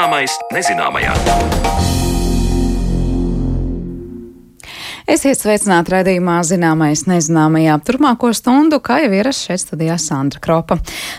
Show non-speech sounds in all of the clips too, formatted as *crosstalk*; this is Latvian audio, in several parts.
Zināmais nezināmajā. Esiet sveicināti raidījumā Zināmais nezināmajā. Turmāko stundu, kā jau ierasts šeit studijā Sandra Kropa.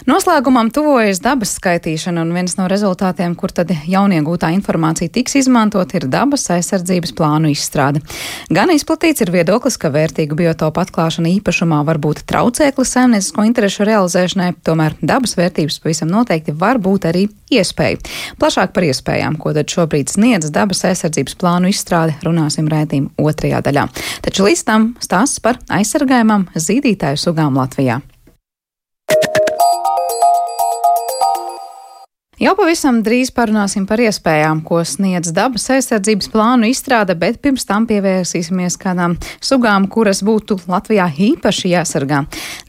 Noslēgumam tuvojas dabas skaitīšana, un viens no rezultātiem, kur tad jauniegūtā informācija tiks izmantot, ir dabas aizsardzības plānu izstrāde. Gan izplatīts ir viedoklis, ka vērtīgu biotopu atklāšana īpašumā var būt traucēklis saimniecisko interešu realizēšanai, tomēr dabas vērtības pavisam noteikti var būt arī iespēja. Plašāk par iespējām, ko tad šobrīd sniedz dabas aizsardzības plānu izstrāde, runāsim rētījuma otrajā daļā daļā. Taču līdz tam stāsts par aizsargājumām zīdītāju sugām Latvijā. Jau pavisam drīz parunāsim par iespējām, ko sniedz dabas aizsardzības plānu izstrāde, bet pirms tam pievērsīsimies kādām sugām, kuras būtu Latvijā īpaši jāsargā.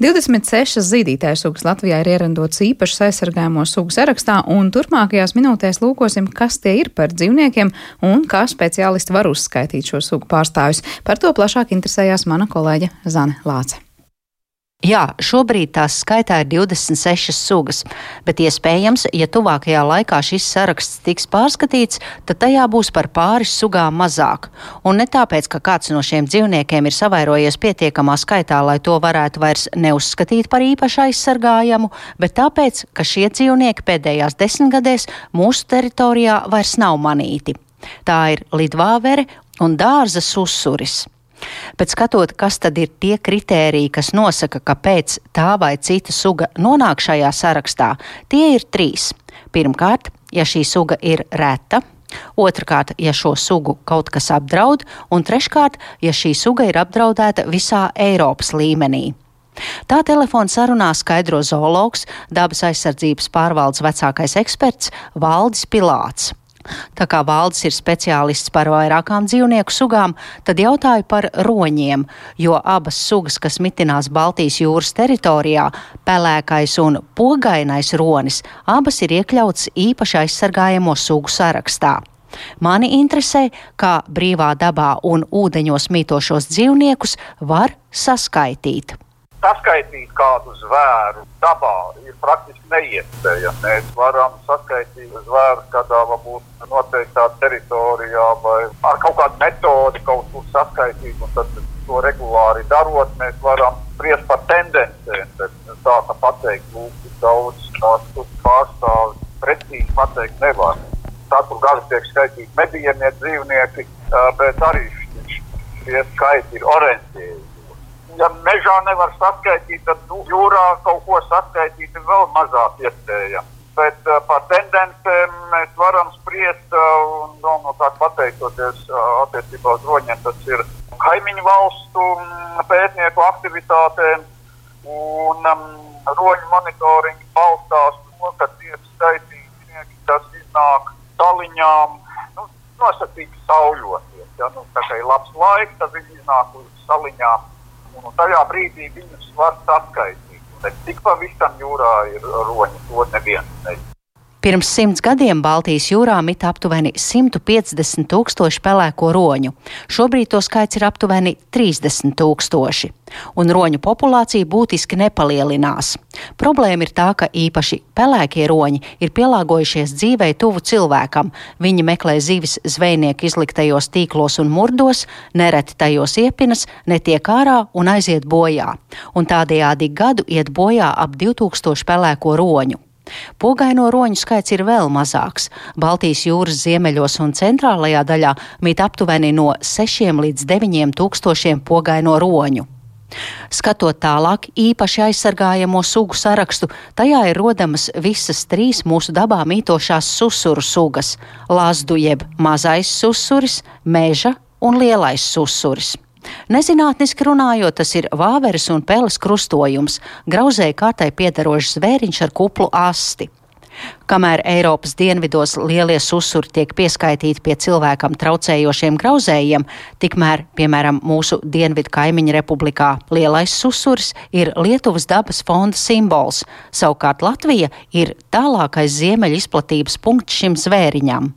26 zīdītāju sugas Latvijā ir ierendots īpašas aizsargājamo sugu sarakstā, un turpmākajās minūtēs lūkosim, kas tie ir par dzīvniekiem un kā speciālisti var uzskaitīt šo sugu pārstāvjus. Par to plašāk interesējās mana kolēģe Zane Lāce. Jā, šobrīd tās skaitā ir 26 sugas, bet iespējams, ja tuvākajā laikā šis saraksts tiks pārskatīts, tad tajā būs par pāris sugām mazāk. Un ne tāpēc, ka kāds no šiem dzīvniekiem ir savairojies pietiekamā skaitā, lai to varētu vairs neuzskatīt par īpaši aizsargājamu, bet tāpēc, ka šie dzīvnieki pēdējās desmitgadēs mūsu teritorijā vairs nav manīti. Tā ir lidvāvere un dārza susuris. Bet skatot, kas tad ir tie kritēriji, kas nosaka, kāpēc tā vai cita suga nonāk šajā sarakstā, tie ir trīs. Pirmkārt, ja šī suga ir reta, Otrakārt, ja šo sugu kaut kas apdraud, un treškārt, ja šī suga ir apdraudēta visā Eiropas līmenī. Tā telefona sarunā skaidro zoologs, dabas aizsardzības pārvaldes vecākais eksperts Valdis Pilāts. Tā kā valdes ir speciālists par vairākām dzīvnieku sugām, tad jautāju par roņiem, jo abas sugas, kas mitinās Baltijas jūras teritorijā, pelēkais un pogainais ronis, abas ir iekļauts īpaši aizsargājamo sugu sarakstā. Mani interesē, kā brīvā dabā un ūdeņos mītošos dzīvniekus var saskaitīt saskaitīt kādu zvēru dabā ir praktiski neiespējami. Mēs varam saskaitīt zvērus kādā varbūt noteiktā teritorijā vai ar kaut kādu metodi kaut kur saskaitīt, tad to regulāri darot, mēs varam spriest par tendencēm. Tā kā pateikt, lūk, daudz tās pārstāvji precīzi pateikt nevar. Katru gadu tiek skaitīti medījumie dzīvnieki, bet arī šie skaiti ir orientēti ja mežā nevar saskaitīt, tad nu, jūrā kaut ko saskaitīt ir vēl mazāk iespējams. Bet uh, par tendencēm mēs varam spriest uh, un galvenokārt pateicoties uh, attiecībā uz roņiem. Tas ir kaimiņu valstu um, pētnieku aktivitātēm un um, roņu monitoringu balstās to, ka tiek skaitīti, tas iznāk taliņām, nu, nosacīti sauļoties. Ja, nu, tā kā ir labs laiks, tad viņi iznāk uz saliņām un tajā brīdī viņus var saskaitīt. Bet cik pavisam jūrā ir roņi, to neviens nezina. Pirms simts gadiem Baltijas jūrā mit aptuveni 150 tūkstoši pelēko roņu. Šobrīd to skaits ir aptuveni 30 tūkstoši, un roņu populācija būtiski nepalielinās. Problēma ir tā, ka īpaši pelēkie roņi ir pielāgojušies dzīvei tuvu cilvēkam. Viņi meklē zivis zvejnieku izliktajos tīklos un murdos, nereti tajos iepinas, netiek ārā un aiziet bojā. Un tādējādi gadu iet bojā ap 2000 pelēko roņu. Pogaino roņu skaits ir vēl mazāks. Baltijas jūras ziemeļos un centrālajā daļā mīt aptuveni no 6 līdz 9 tūkstošiem pogaino roņu. Skatot tālāk, īpaši aizsargājamo sugu sarakstu, tajā ir rodamas visas trīs mūsu dabā mītošās susuru sugas - lazdu jeb mazais susuris, meža un lielais susuris. Nezinātniski runājot, tas ir vāveres un peles krustojums, grauzēji kārtai piedarošs zvēriņš ar kuplu asti. Kamēr Eiropas dienvidos lielie susuri tiek pieskaitīti pie cilvēkam traucējošiem grauzējiem, tikmēr, piemēram, mūsu dienvidu kaimiņu republikā lielais susuris ir Lietuvas dabas fonda simbols, savukārt Latvija ir tālākais ziemeļu izplatības punkts šim zvēriņam.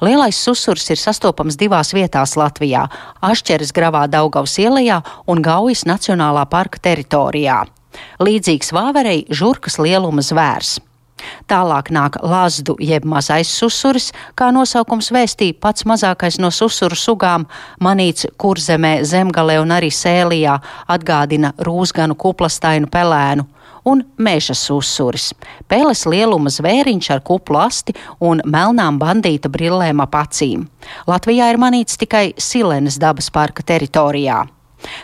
Lielais susurs ir sastopams divās vietās Latvijā - Ašķeres gravā Daugavas ielajā un Gaujas Nacionālā parka teritorijā. Līdzīgs vāverei žurkas lieluma zvērs. Tālāk nāk lazdu jeb mazais susuris, kā nosaukums vēstīja pats mazākais no susuru sugām, manīts kurzemē, zemgalē un arī sēlijā, atgādina rūsganu kuplastainu pelēnu un meža susuris. Pēles lieluma zvēriņš ar kuplu asti un melnām bandīta brillēm ap acīm. Latvijā ir manīts tikai Silenes dabas parka teritorijā.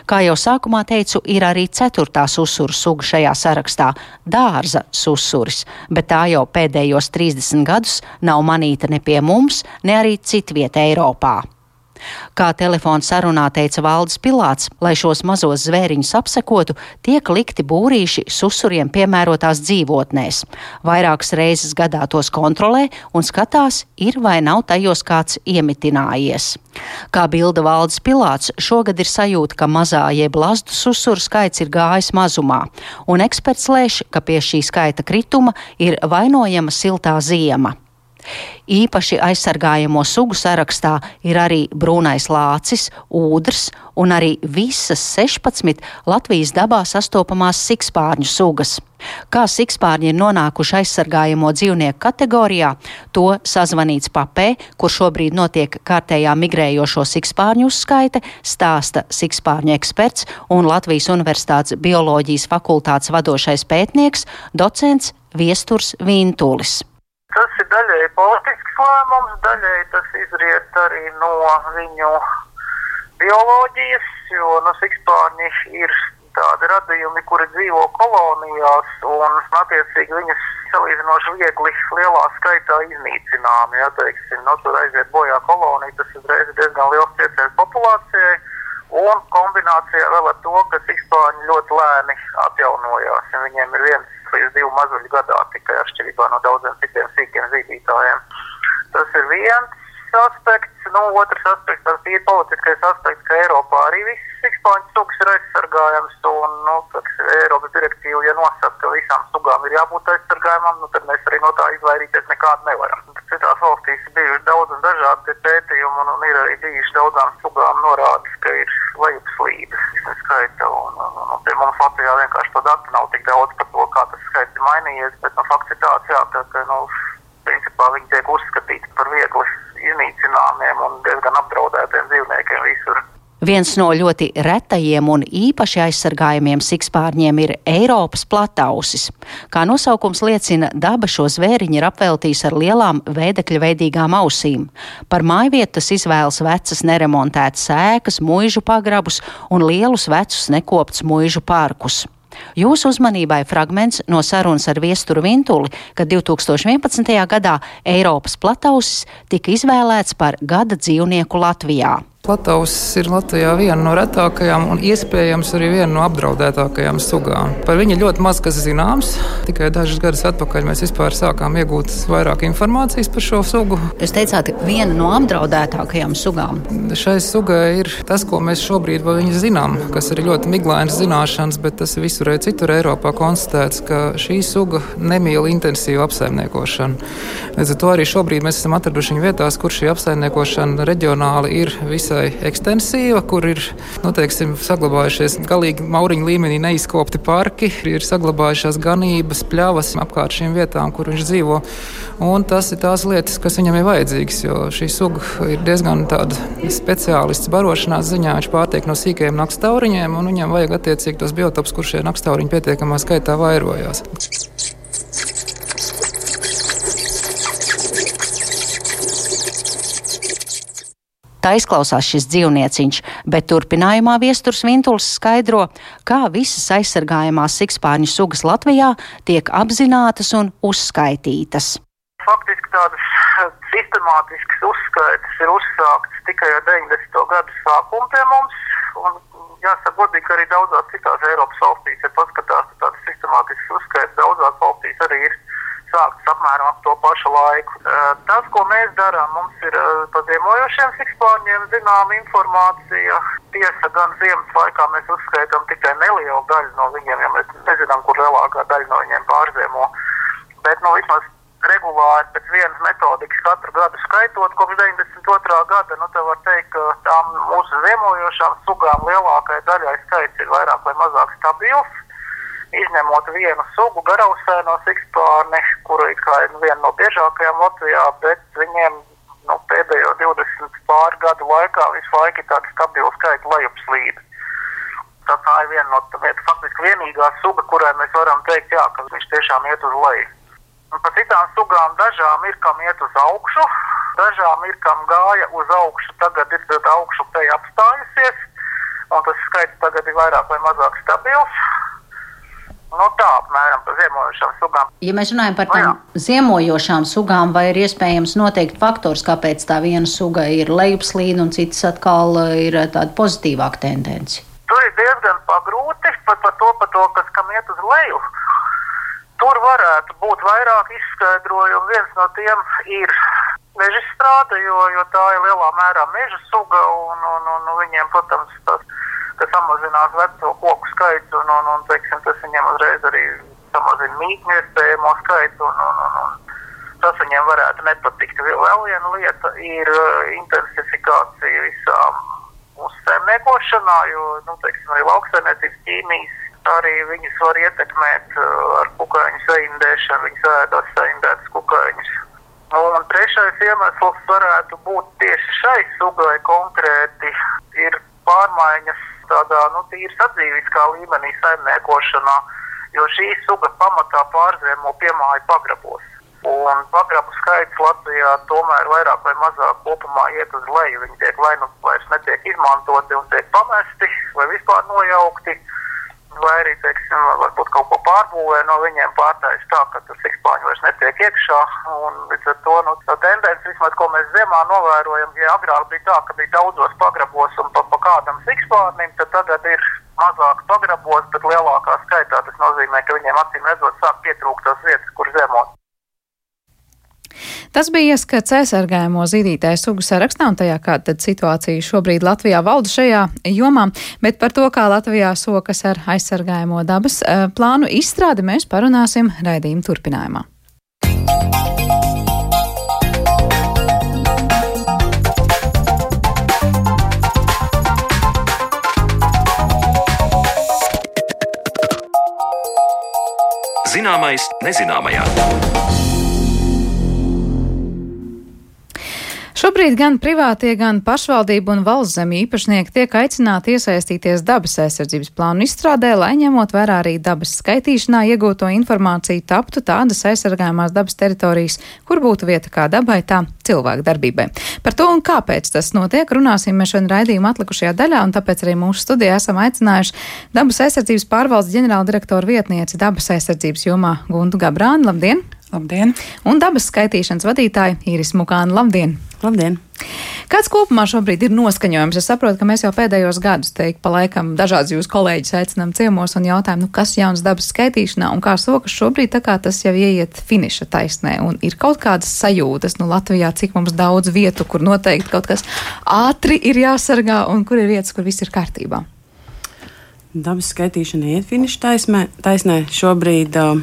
Kā jau sākumā teicu, ir arī ceturtā susuru suga šajā sarakstā - dārza susuris, bet tā jau pēdējos 30 gadus nav manīta ne pie mums, ne arī citvieta Eiropā. Kā telefona sarunā teica Valdis Pilāts, lai šos mazos zvēriņus apsekotu, tiek likti būrīši susuriem piemērotās dzīvotnēs. Vairākas reizes gadā tos kontrolē un skatās, ir vai nav tajos kāds iemitinājies. Kā bilda Valdis Pilāts, šogad ir sajūta, ka mazā jeb lazdu susuru skaits ir gājis mazumā, un eksperts lēš, ka pie šī skaita krituma ir vainojama siltā ziema. Īpaši aizsargājamo sugu sarakstā ir arī brūnais lācis, ūdrs un arī visas 16 Latvijas dabā sastopamās sikspārņu sugas. Kā sikspārņi ir nonākuši aizsargājamo dzīvnieku kategorijā, to sazvanīts papē, kur šobrīd notiek kārtējā migrējošo sikspārņu uzskaite, stāsta sikspārņu eksperts un Latvijas Universitātes bioloģijas fakultātes vadošais pētnieks, docents Viesturs Vintulis. Tas ir daļēji politisks lēmums, daļēji tas izriet arī no viņu bioloģijas, jo nu, sikspārņi ir tādi radījumi, kuri dzīvo kolonijās un attiecīgi viņas salīdzinoši viegli lielā skaitā iznīcinām. Ja, teiksim, nu, tur aiziet bojā kolonija, tas uzreiz ir diezgan liels trieciens populācijai. Un kombinācijā vēl ar to, ka sikspārņi ļoti lēni atjaunojās. Ja viņiem ir viens līdz divu mazuļu gadā, tikai atšķirībā no daudziem citiem sīkiem zīdītājiem. Tas ir viens aspekts. Nu, otrs aspekts, tas ir politiskais aspekts, ka Eiropā arī viss sikspāņu sugas ir aizsargājams. Un, nu, tas Eiropas direktīva, ja nosaka, ka visām sugām ir jābūt aizsargājumam, nu, tad mēs arī no tā izvairīties nekādu nevaram. Citās valstīs ir bijuši daudz un dažādi pētījumi, un, un ir arī bijuši daudzām sugām norādes, ka ir lejupslīdes skaita. Un, un, un, un pie mums Latvijā vienkārši to datu nav tik daudz par to, kā tas skaits ir mainījies, bet nu, fakts ir tāds, jā, ka, ka nu, principā viņi tiek uzskatīti par viegli iznīcināmiem un diezgan apdraudētiem dzīvniekiem visur. Viens no ļoti retajiem un īpaši aizsargājumiem sikspārņiem ir Eiropas platausis. Kā nosaukums liecina, daba šo zvēriņu ir apveltījis ar lielām veidekļa veidīgām ausīm. Par mājvietu tas izvēlas vecas neremontētas ēkas, mūžu pagrabus un lielus vecus nekoptus mūžu parkus. Jūsu uzmanībai fragments no sarunas ar viesturu Vintuli, kad 2011. gadā Eiropas platausis tika izvēlēts par gada dzīvnieku Latvijā. Plataus ir Latvijā viena no retākajām un iespējams arī viena no apdraudētākajām sugām. Par viņu ļoti maz kas zināms. Tikai dažus gadus atpakaļ mēs vispār sākām iegūt vairāk informācijas par šo sugu. Jūs teicāt, viena no apdraudētākajām sugām. Šai sugai ir tas, ko mēs šobrīd par viņu zinām, kas ir ļoti miglainas zināšanas, bet tas visur citur Eiropā konstatēts, ka šī suga nemīl intensīvu apsaimniekošanu. Līdz ar to arī šobrīd mēs esam atraduši viņu vietās, kur šī apsaimniekošana reģionāli ir visai visai ekstensīva, kur ir nu, teiksim, saglabājušies galīgi mauriņu līmenī neizkopti parki, ir saglabājušās ganības, pļavas apkārt šīm vietām, kur viņš dzīvo. Un tas ir tās lietas, kas viņam ir vajadzīgas, jo šī suga ir diezgan speciālists barošanās ziņā. Viņš pārtiek no sīkajiem nakstauriņiem, un viņam vajag attiecīgi tos biotops, kur šie nakstauriņi pietiekamā skaitā vairojās. Tā izklausās šis dzīvnieciņš, bet turpinājumā viesturs Vintuls skaidro, kā visas aizsargājamās sikspārņu sugas Latvijā tiek apzinātas un uzskaitītas. Faktiski tādas sistemātiskas uzskaitas ir uzsāktas tikai ar 90. gadu sākumu pie mums. Jāsaka, godīgi, ka arī daudzās citās Eiropas valstīs, ja paskatās, tad tādas sistemātiskas uzskaitas daudzās valstīs arī ir sāktas apmēram ap to pašu laiku. Tas, ko mēs darām, mums ir par ziemojošiem sikspārņiem zinām informācija. Tiesa, gan ziemas laikā mēs uzskaitām tikai nelielu daļu no viņiem, jo mēs nezinām, kur lielākā daļa no viņiem pārziemo. Bet, nu, vismaz regulāri pēc vienas metodikas katru gadu skaitot kopš 92. gada, nu, tad var teikt, ka tām mūsu ziemojošām sugām lielākajai daļai skaits ir vairāk vai mazāk stabils izņemot vienu sugu garausēno sikspārni, kuru ir kā viena no biežākajām Latvijā, bet viņiem nu, pēdējo 20 pāri gadu laikā visu laiku ir tāda stabila skaita lejupslīde. Tā, tā ir viena no tādām, faktiski vienīgā suga, kurai mēs varam teikt, jā, ka viņš tiešām iet uz leju. Un par citām sugām dažām ir kam iet uz augšu, dažām ir kam gāja uz augšu, tagad ir augšu pēj apstājusies, un tas skaits tagad ir vairāk vai mazāk stabils. Nu, tā apmēram par ziemojošām sugām. Ja mēs runājam par tām no, ziemojošām sugām, vai ir iespējams noteikt faktors, kāpēc tā viena suga ir lejupslīde un citas atkal ir tāda pozitīvāka tendence? Tur ir diezgan pagrūti pat par to, par to, kas kam iet uz leju. Tur varētu būt vairāk izskaidrojumu. Viens no tiem ir meža strāde, jo, jo tā ir lielā mērā meža suga un, un, un, un viņiem, protams, tas, ka samazinās veco koku skaits un, un, un teiksim, tas viņiem uzreiz arī samazina mītņu iespējamo skaitu un, un, un, un tas viņiem varētu nepatikt. Vēl viena lieta ir uh, intensifikācija visām mūsu saimniekošanā, jo, nu, teiksim, arī lauksaimniecības ķīmijas arī viņas var ietekmēt uh, ar kukaiņu saindēšanu, viņas ēdas saindētas kukaiņus. Un trešais iemesls varētu būt tieši šai sugai konkrēti ir pārmaiņas tādā, nu, tīri sadzīviskā līmenī saimniekošanā, jo šī suga pamatā pārziemo piemāju pagrabos. Un pagrabu skaits Latvijā tomēr vairāk vai mazāk kopumā iet uz leju. Viņi tiek vai nu vairs netiek izmantoti un tiek pamesti vai vispār nojaukti vai arī, teiksim, varbūt kaut ko pārbūvē no viņiem pārtais tā, ka tas sikspāņi vairs netiek iekšā. Un līdz ar to, nu, tā tendence, vismaz, ko mēs ziemā novērojam, ja agrāk bija tā, ka bija daudzos pagrabos un pa, pa kādam sikspārnim, tad tagad ir mazāk pagrabos, bet lielākā skaitā tas nozīmē, ka viņiem acīm redzot sāk pietrūkt tās vietas, kur zemot. Tas bija ieskats aizsargājamo zīdītāju sugu sarakstā un tajā, kāda situācija šobrīd Latvijā valda šajā jomā, bet par to, kā Latvijā sokas ar aizsargājamo dabas eh, plānu izstrādi, mēs parunāsim raidījuma turpinājumā. Zināmais nezināmajā. Šobrīd gan privātie, gan pašvaldību un valsts zemju īpašnieki tiek aicināti iesaistīties dabas aizsardzības plānu izstrādē, lai ņemot vērā arī dabas skaitīšanā iegūto informāciju taptu tādas aizsargājumās dabas teritorijas, kur būtu vieta kā dabai, tā cilvēku darbībai. Par to un kāpēc tas notiek, runāsim mēs šodien raidījuma atlikušajā daļā, un tāpēc arī mūsu studijā esam aicinājuši dabas aizsardzības pārvaldes ģenerāldirektoru vietnieci dabas aizsardzības jomā Guntu Gabrānu. Labdien! Labdien! Un dabas skaitīšanas vadītāju Īris Mukānu. Labdien! Labdien! Kāds kopumā šobrīd ir noskaņojums? Es saprotu, ka mēs jau pēdējos gadus, teikt, pa laikam dažādas jūsu kolēģis aicinām ciemos un jautājam, nu, kas jauns dabas skaitīšanā un kā sokas šobrīd, tā kā tas jau ieiet finiša taisnē un ir kaut kādas sajūtas, nu, Latvijā, cik mums daudz vietu, kur noteikti kaut kas ātri ir jāsargā un kur ir vietas, kur viss ir kārtībā. Dabas skaitīšana iet finiša taisnē. taisnē. Šobrīd uh,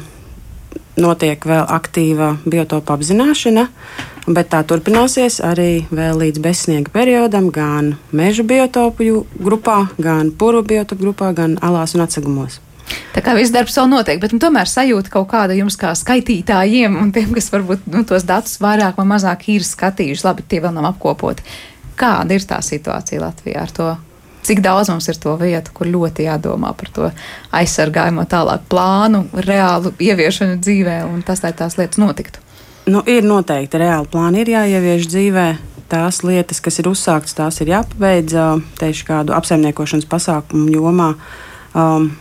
notiek vēl aktīva biotopa apzināšana. Bet tā turpināsies arī vēl līdz bezsniega periodam, gan meža biotopu grupā, gan puru biotopu grupā, gan alās un atsegumos. Tā kā viss darbs vēl notiek, bet nu, tomēr sajūta kaut kāda jums kā skaitītājiem un tiem, kas varbūt nu, tos datus vairāk vai mazāk ir skatījuši, labi, tie vēl nav apkopoti. Kāda ir tā situācija Latvijā ar to? Cik daudz mums ir to vietu, kur ļoti jādomā par to aizsargājumu, tālāk plānu, reālu ieviešanu dzīvē, un tas, lai tās lietas notiktu? Nu, ir noteikti reāli plāni, ir jāievieš dzīvē. Tās lietas, kas ir uzsāktas, tās ir jāpabeidz tieši kādu apsaimniekošanas pasākumu jomā. Um,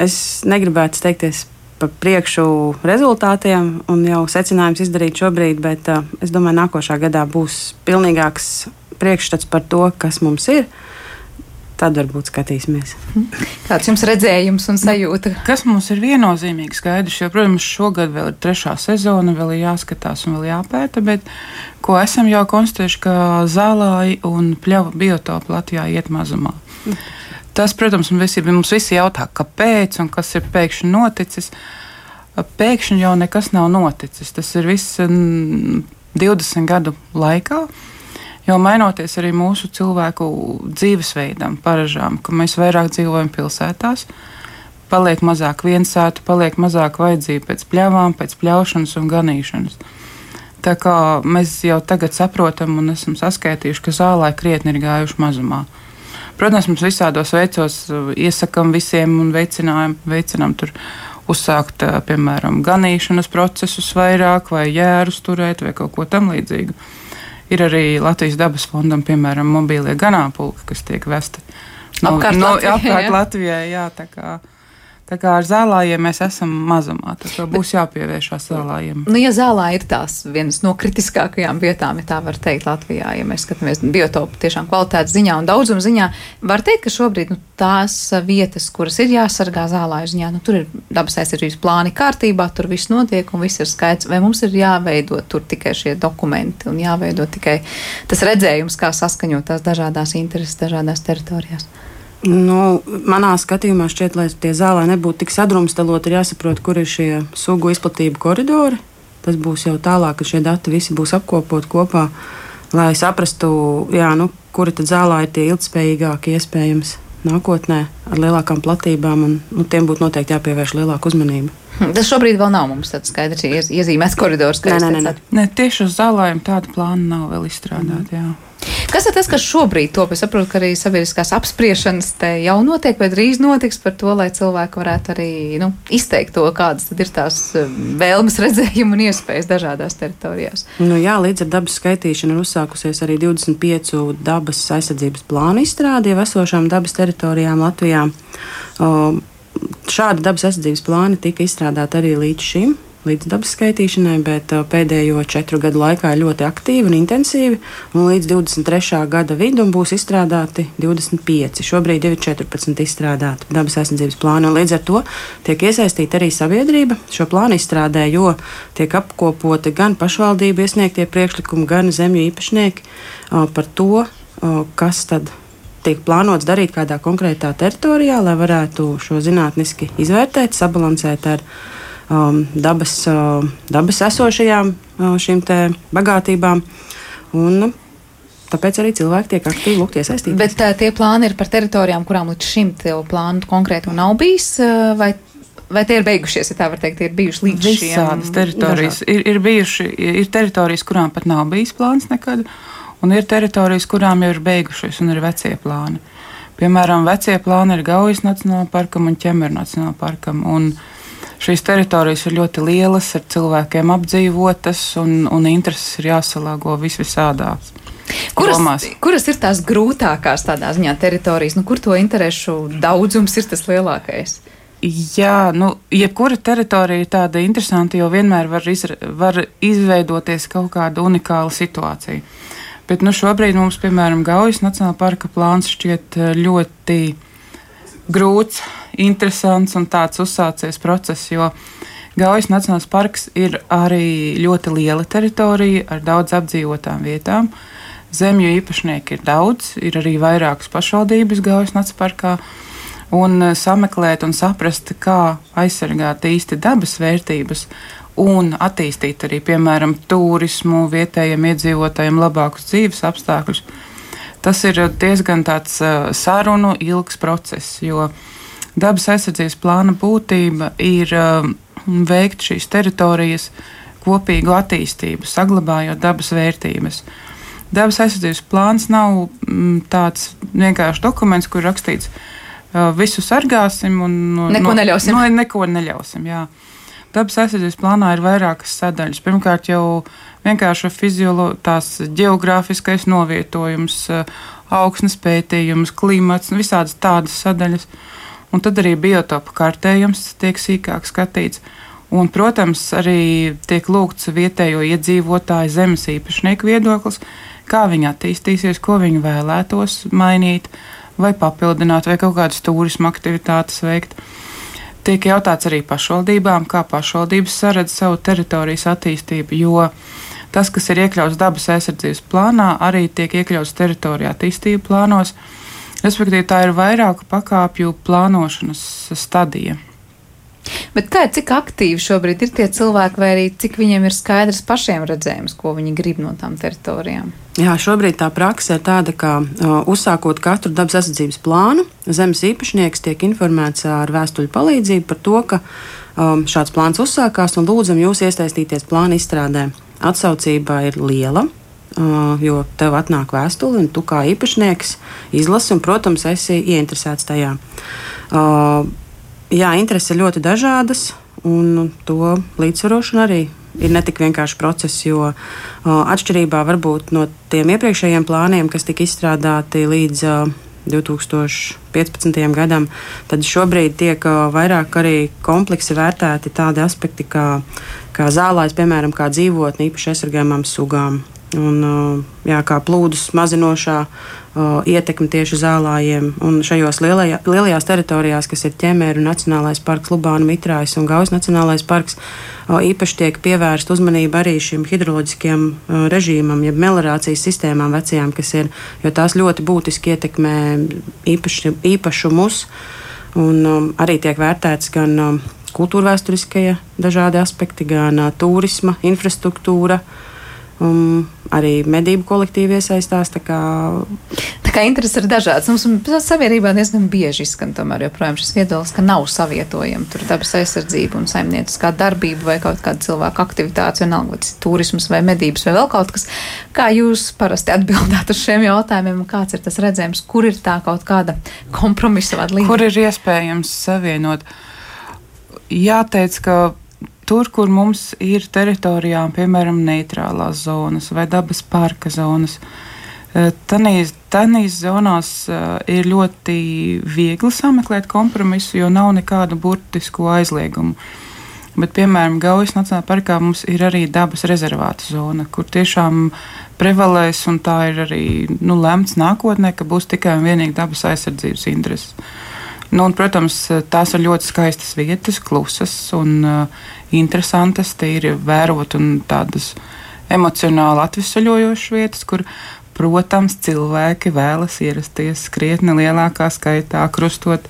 es negribētu steigties par priekšu rezultātiem un jau secinājums izdarīt šobrīd, bet uh, es domāju, ka nākošā gadā būs pilnīgāks priekšstats par to, kas mums ir. Uh, Tad varbūt skatīsimies. Kāds jums redzējums un sajūta? Kas mums ir viennozīmīgi skaidrs, jo, protams, šogad vēl ir trešā sezona, vēl ir jāskatās un vēl jāpēta, bet ko esam jau konstatējuši, ka zālāji un pļava biotopi Latvijā iet mazumā. Tas, protams, visi, mums visi jautā, kāpēc un kas ir pēkšņi noticis. Pēkšņi jau nekas nav noticis. Tas ir viss 20 gadu laikā. Jo mainoties arī mūsu cilvēku dzīvesveidam, paražām, ka mēs vairāk dzīvojam pilsētās, paliek mazāk viensētu, paliek mazāk vajadzība pēc pļavām, pēc pļaušanas un ganīšanas. Tā kā mēs jau tagad saprotam un esam saskaitījuši, ka zālē krietni ir gājuši mazumā. Protams, mēs visādos veicos iesakām visiem un veicinām, veicinām tur uzsākt, piemēram, ganīšanas procesus vairāk, vai jērus turēt, vai kaut ko tamlīdzīgu. Ir arī Latvijas dabas fondam, piemēram, mobīlie ganāmpulki, kas tiek vesti no, apkārt, no, Latvijai, apkārt. Latvijai. Jā, tā kā Tā kā ar zālājiem mēs esam mazumā, tad būs jāpievēršās zālājiem. Nu, ja zālā ir tās vienas no kritiskākajām vietām, ja tā var teikt, Latvijā, ja mēs skatāmies biotopu tiešām kvalitātes ziņā un daudzuma ziņā, var teikt, ka šobrīd nu, tās vietas, kuras ir jāsargā zālāju ziņā, nu, tur ir dabas aizsardzības plāni kārtībā, tur viss notiek un viss ir skaidrs, vai mums ir jāveido tur tikai šie dokumenti un jāveido tikai tas redzējums, kā saskaņot tās dažādās intereses dažādās teritorijās. Nu, manā skatījumā šķiet, lai tie zālē nebūtu tik sadrumstaloti, ir jāsaprot, kur ir šie sugu izplatība koridori. Tas būs jau tālāk, kad šie dati visi būs apkopot kopā, lai saprastu, jā, nu, kuri tad zālē ir tie ilgspējīgākie iespējams nākotnē ar lielākām platībām, un nu, tiem būtu noteikti jāpievērš lielāka uzmanība. Hm, tas šobrīd vēl nav mums tāds skaidrs iezīmēts koridors. Nē, nē, nē, nē. nē, tieši uz zālēm tāda plāna nav vēl izstrādāta. Mm. Kas ir tas, kas šobrīd top? Es saprotu, ka arī sabiedriskās apspriešanas te jau notiek, vai drīz notiks par to, lai cilvēki varētu arī nu, izteikt to, kādas ir tās um, vēlmes, *laughs* redzējumi un iespējas dažādās teritorijās. Nu, jā, līdz ar dabas skaitīšanu ir uzsākusies arī 25 dabas aizsardzības plānu izstrāde jau esošām dabas teritorijām Latvijā. Um, šādi dabas aizsardzības plāni tika izstrādāti arī līdz šim līdz dabas skaitīšanai, bet uh, pēdējo četru gadu laikā ļoti aktīvi un intensīvi. Un līdz 23. gada vidum būs izstrādāti 25. Šobrīd ir 14 izstrādāti dabas aizsardzības plāni. Līdz ar to tiek iesaistīta arī sabiedrība šo plānu izstrādē, jo tiek apkopoti gan pašvaldību iesniegtie priekšlikumi, gan zemju īpašnieki uh, par to, uh, kas tad tiek plānots darīt kādā konkrētā teritorijā, lai varētu šo zinātniski izvērtēt, sabalansēt ar um, dabas, uh, dabas esošajām uh, šīm bagātībām. Un, nu, Tāpēc arī cilvēki tiek aktīvi lūgt iesaistīti. Bet tā, uh, tie plāni ir par teritorijām, kurām līdz šim plānu konkrēti nav bijis, vai, vai tie ir beigušies, ja tā var teikt, ir bijuši līdz šim? Visādas teritorijas. Ir, ir, bijuši, ir teritorijas, kurām pat nav bijis plāns nekad, un ir teritorijas, kurām jau ir beigušies un ir vecie plāni. Piemēram, vecie plāni ir Gaujas Nacionālajā parkam un Ķemeru Nacionālajā parkam. Un, Šīs teritorijas ir ļoti lielas, ar cilvēkiem apdzīvotas, un, un intereses ir jāsalāgo visvisādās. Kuras, domās. kuras ir tās grūtākās tādā ziņā teritorijas, nu, kur to interesu daudzums ir tas lielākais? Jā, nu, jebkura teritorija ir tāda interesanta, jo vienmēr var, izra, var izveidoties kaut kāda unikāla situācija. Bet nu, šobrīd mums, piemēram, Gaujas Nacionālā parka plāns šķiet eh, ļoti grūts, interesants un tāds uzsācies process, jo Gaujas Nacionālais parks ir arī ļoti liela teritorija ar daudz apdzīvotām vietām. Zemju īpašnieki ir daudz, ir arī vairākas pašvaldības Gaujas Nacionālajā parkā. Un eh, sameklēt un saprast, kā aizsargāt īsti dabas vērtības un attīstīt arī, piemēram, turismu, vietējiem iedzīvotājiem labākus dzīves apstākļus tas ir diezgan tāds sarunu ilgs process, jo dabas aizsardzības plāna būtība ir veikt šīs teritorijas kopīgu attīstību, saglabājot dabas vērtības. Dabas aizsardzības plāns nav tāds vienkāršs dokuments, kur rakstīts, visu sargāsim un neko no, neļausim. No, neko neļausim jā. Dabas aizsardzības plānā ir vairākas sadaļas. Pirmkārt, jau vienkārši fizioloģiskais, geogrāfiskais novietojums, augsnes pētījums, klimats, nu, visādas tādas sadaļas. Un tad arī biotopu kārtējums tiek sīkāk skatīts. Un, protams, arī tiek lūgts vietējo iedzīvotāju zemes īpašnieku viedoklis, kā viņi attīstīsies, ko viņi vēlētos mainīt, vai papildināt, vai kaut kādas turisma aktivitātes veikt. Tiek jautāts arī pašvaldībām, kā pašvaldības saredz savu teritorijas attīstību, jo tas, kas ir iekļauts dabas aizsardzības plānā, arī tiek iekļauts teritorija attīstību plānos. Respektīvi, tā ir vairāku pakāpju plānošanas stadija. Bet kā ir, cik aktīvi šobrīd ir tie cilvēki, vai arī cik viņiem ir skaidrs pašiem redzējums, ko viņi grib no tām teritorijām? Jā, šobrīd tā praksa ir tāda, ka uh, uzsākot katru dabas aizsardzības plānu, zemes īpašnieks tiek informēts ar vēstuļu palīdzību par to, ka um, šāds plāns uzsākās un lūdzam jūs iesaistīties plāna izstrādē. Atsaucība ir liela, uh, jo tev atnāk vēstule, un tu kā īpašnieks izlasi, un, protams, esi ieinteresēts tajā. Jā, intereses ir ļoti dažādas, un to līdzsvarošana arī ir ne tik vienkāršs process, jo atšķirībā varbūt no tiem iepriekšējiem plāniem, kas tika izstrādāti līdz 2015. gadam, tad šobrīd tiek vairāk arī kompleksi vērtēti tādi aspekti kā, kā zālājs, piemēram, kā dzīvotne īpaši aizsargājumām sugām. Un, jā, kā plūdus mazinošā ietekme tieši zālājiem. Un šajos lielajā, lielajās teritorijās, kas ir ķemēra Nacionālais parks, Lubāna, Mitrājas un Gaujas Nacionālais parks, īpaši tiek pievērsta uzmanība arī šim hidroloģiskajam režīmam, jeb melorācijas sistēmām vecajām, kas ir, jo tās ļoti būtiski ietekmē īpaši, īpašumus. Un um, arī tiek vērtēts gan um, kultūra vēsturiskie dažādi aspekti, gan uh, turisma, infrastruktūra, uh, Um, arī medību kolektīvi iesaistās. Tā kā, tā kā interesi ir dažādas. Mums sabiedrībā diezgan bieži izskan tomēr joprojām šis viedoklis, ka nav savietojama tur dabas aizsardzība un saimnieciskā darbība vai kaut kāda cilvēka aktivitāte, vienalga, vai tas ir turisms vai medības vai vēl kaut kas. Kā jūs parasti atbildāt uz šiem jautājumiem, kāds ir tas redzējums, kur ir tā kaut kāda kompromisa vadlīnija? Kur ir iespējams savienot? Jāteic, ka tur, kur mums ir teritorijām, piemēram, neitrālās zonas vai dabas parka zonas, eh, Tanīs zonās uh, ir ļoti viegli sameklēt kompromisu, jo nav nekādu burtisku aizliegumu. Bet, piemēram, Gaujas Nacionālajā parkā mums ir arī dabas rezervāta zona, kur tiešām prevalēs, un tā ir arī nu, lemts nākotnē, ka būs tikai un vienīgi dabas aizsardzības intereses. Nu, un, protams, tās ir ļoti skaistas vietas, klusas un uh, interesantas, tīri vērot un tādas emocionāli atvesaļojošas vietas, kur, protams, cilvēki vēlas ierasties krietni lielākā skaitā, krustot,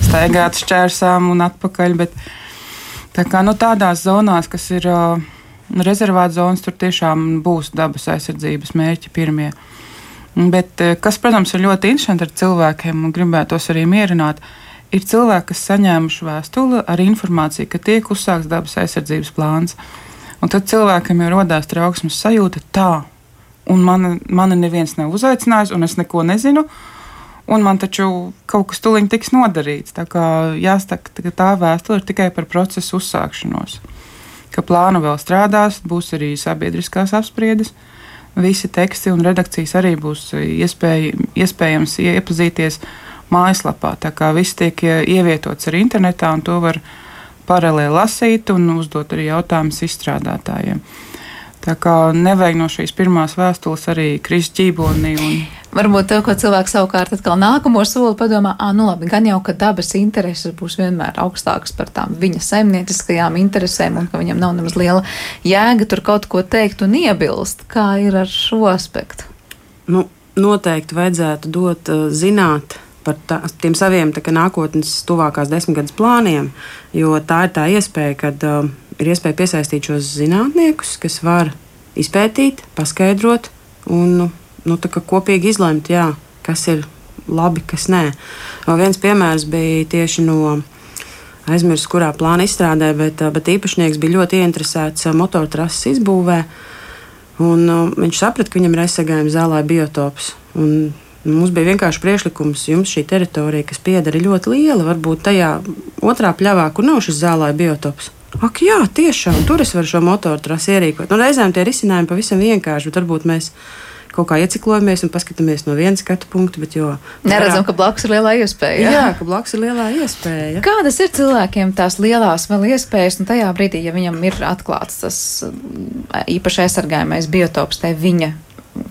staigāt šķērsām un atpakaļ. Bet, tā kā nu, tādās zonās, kas ir uh, rezervāta zonas, tur tiešām būs dabas aizsardzības mērķi pirmie. Bet, kas, protams, ir ļoti interesanti ar cilvēkiem un gribētos arī mierināt, ir cilvēki, kas saņēmuši vēstuli ar informāciju, ka tiek uzsākts dabas aizsardzības plāns. Un tad cilvēkam jau radās trauksmes sajūta, tā, un mani, mani neviens nav uzaicinājis, un es neko nezinu. Un man taču kaut kas tuliņ tiks nodarīts. Tā kā jāsaka, ka tā vēstule ir tikai par procesu uzsākšanos. Ka plānu vēl strādās, būs arī sabiedriskās apspriedes, visi teksti un redakcijas arī būs iespēj, iespējams iepazīties mājaslapā. Tā kā viss tiek ievietots arī internetā, un to var paralēli lasīt un uzdot arī jautājumus izstrādātājiem. Tā kā nevajag no šīs pirmās vēstules arī krist ķībonī. Un... Varbūt to, ko cilvēks savukārt atkal nākamo soli padomā, ah, nu labi, gan jau, ka dabas intereses būs vienmēr augstākas par tām viņa saimnieciskajām interesēm, un ka viņam nav nemaz liela jēga tur kaut ko teikt un iebilst. Kā ir ar šo aspektu? Nu, noteikti vajadzētu dot uh, zināt par tā, tiem saviem tā, nākotnes, tuvākās desmitgades plāniem. Jo tā ir tā iespēja, kad uh, ir iespēja piesaistīt šos zinātniekus, kas var izpētīt, paskaidrot un nu, nu kopīgi izlemt, jā, kas ir labi, kas nē. O, viens piemērs bija tieši no. Aizmirsu, kurā plāna izstrādē, bet, bet īpašnieks bija ļoti ieinteresēts motortrases izbūvē. Un, uh, viņš saprata, ka viņam ir aizsargājums zālē biotops. Un Mums bija vienkārši priekšlikums, jums šī teritorija, kas pieder ļoti liela, varbūt tajā otrā pļavā, kur nav šis zālāja biotops. Ak, jā, tiešām tur es varu šo motoru trasi ierīkot. Nu, reizēm tie risinājumi pavisam vienkārši, bet varbūt mēs kaut kā ieciklojamies un paskatāmies no vienas skatu punkta. Jo, Neredzam, ka blakus ir lielā iespēja. Jā, jā ka blakus ir lielā iespēja. Kādas ir cilvēkiem tās lielās vēl iespējas, un tajā brīdī, ja viņam ir atklāts tas īpaši aizsargājamais biotops, tai viņa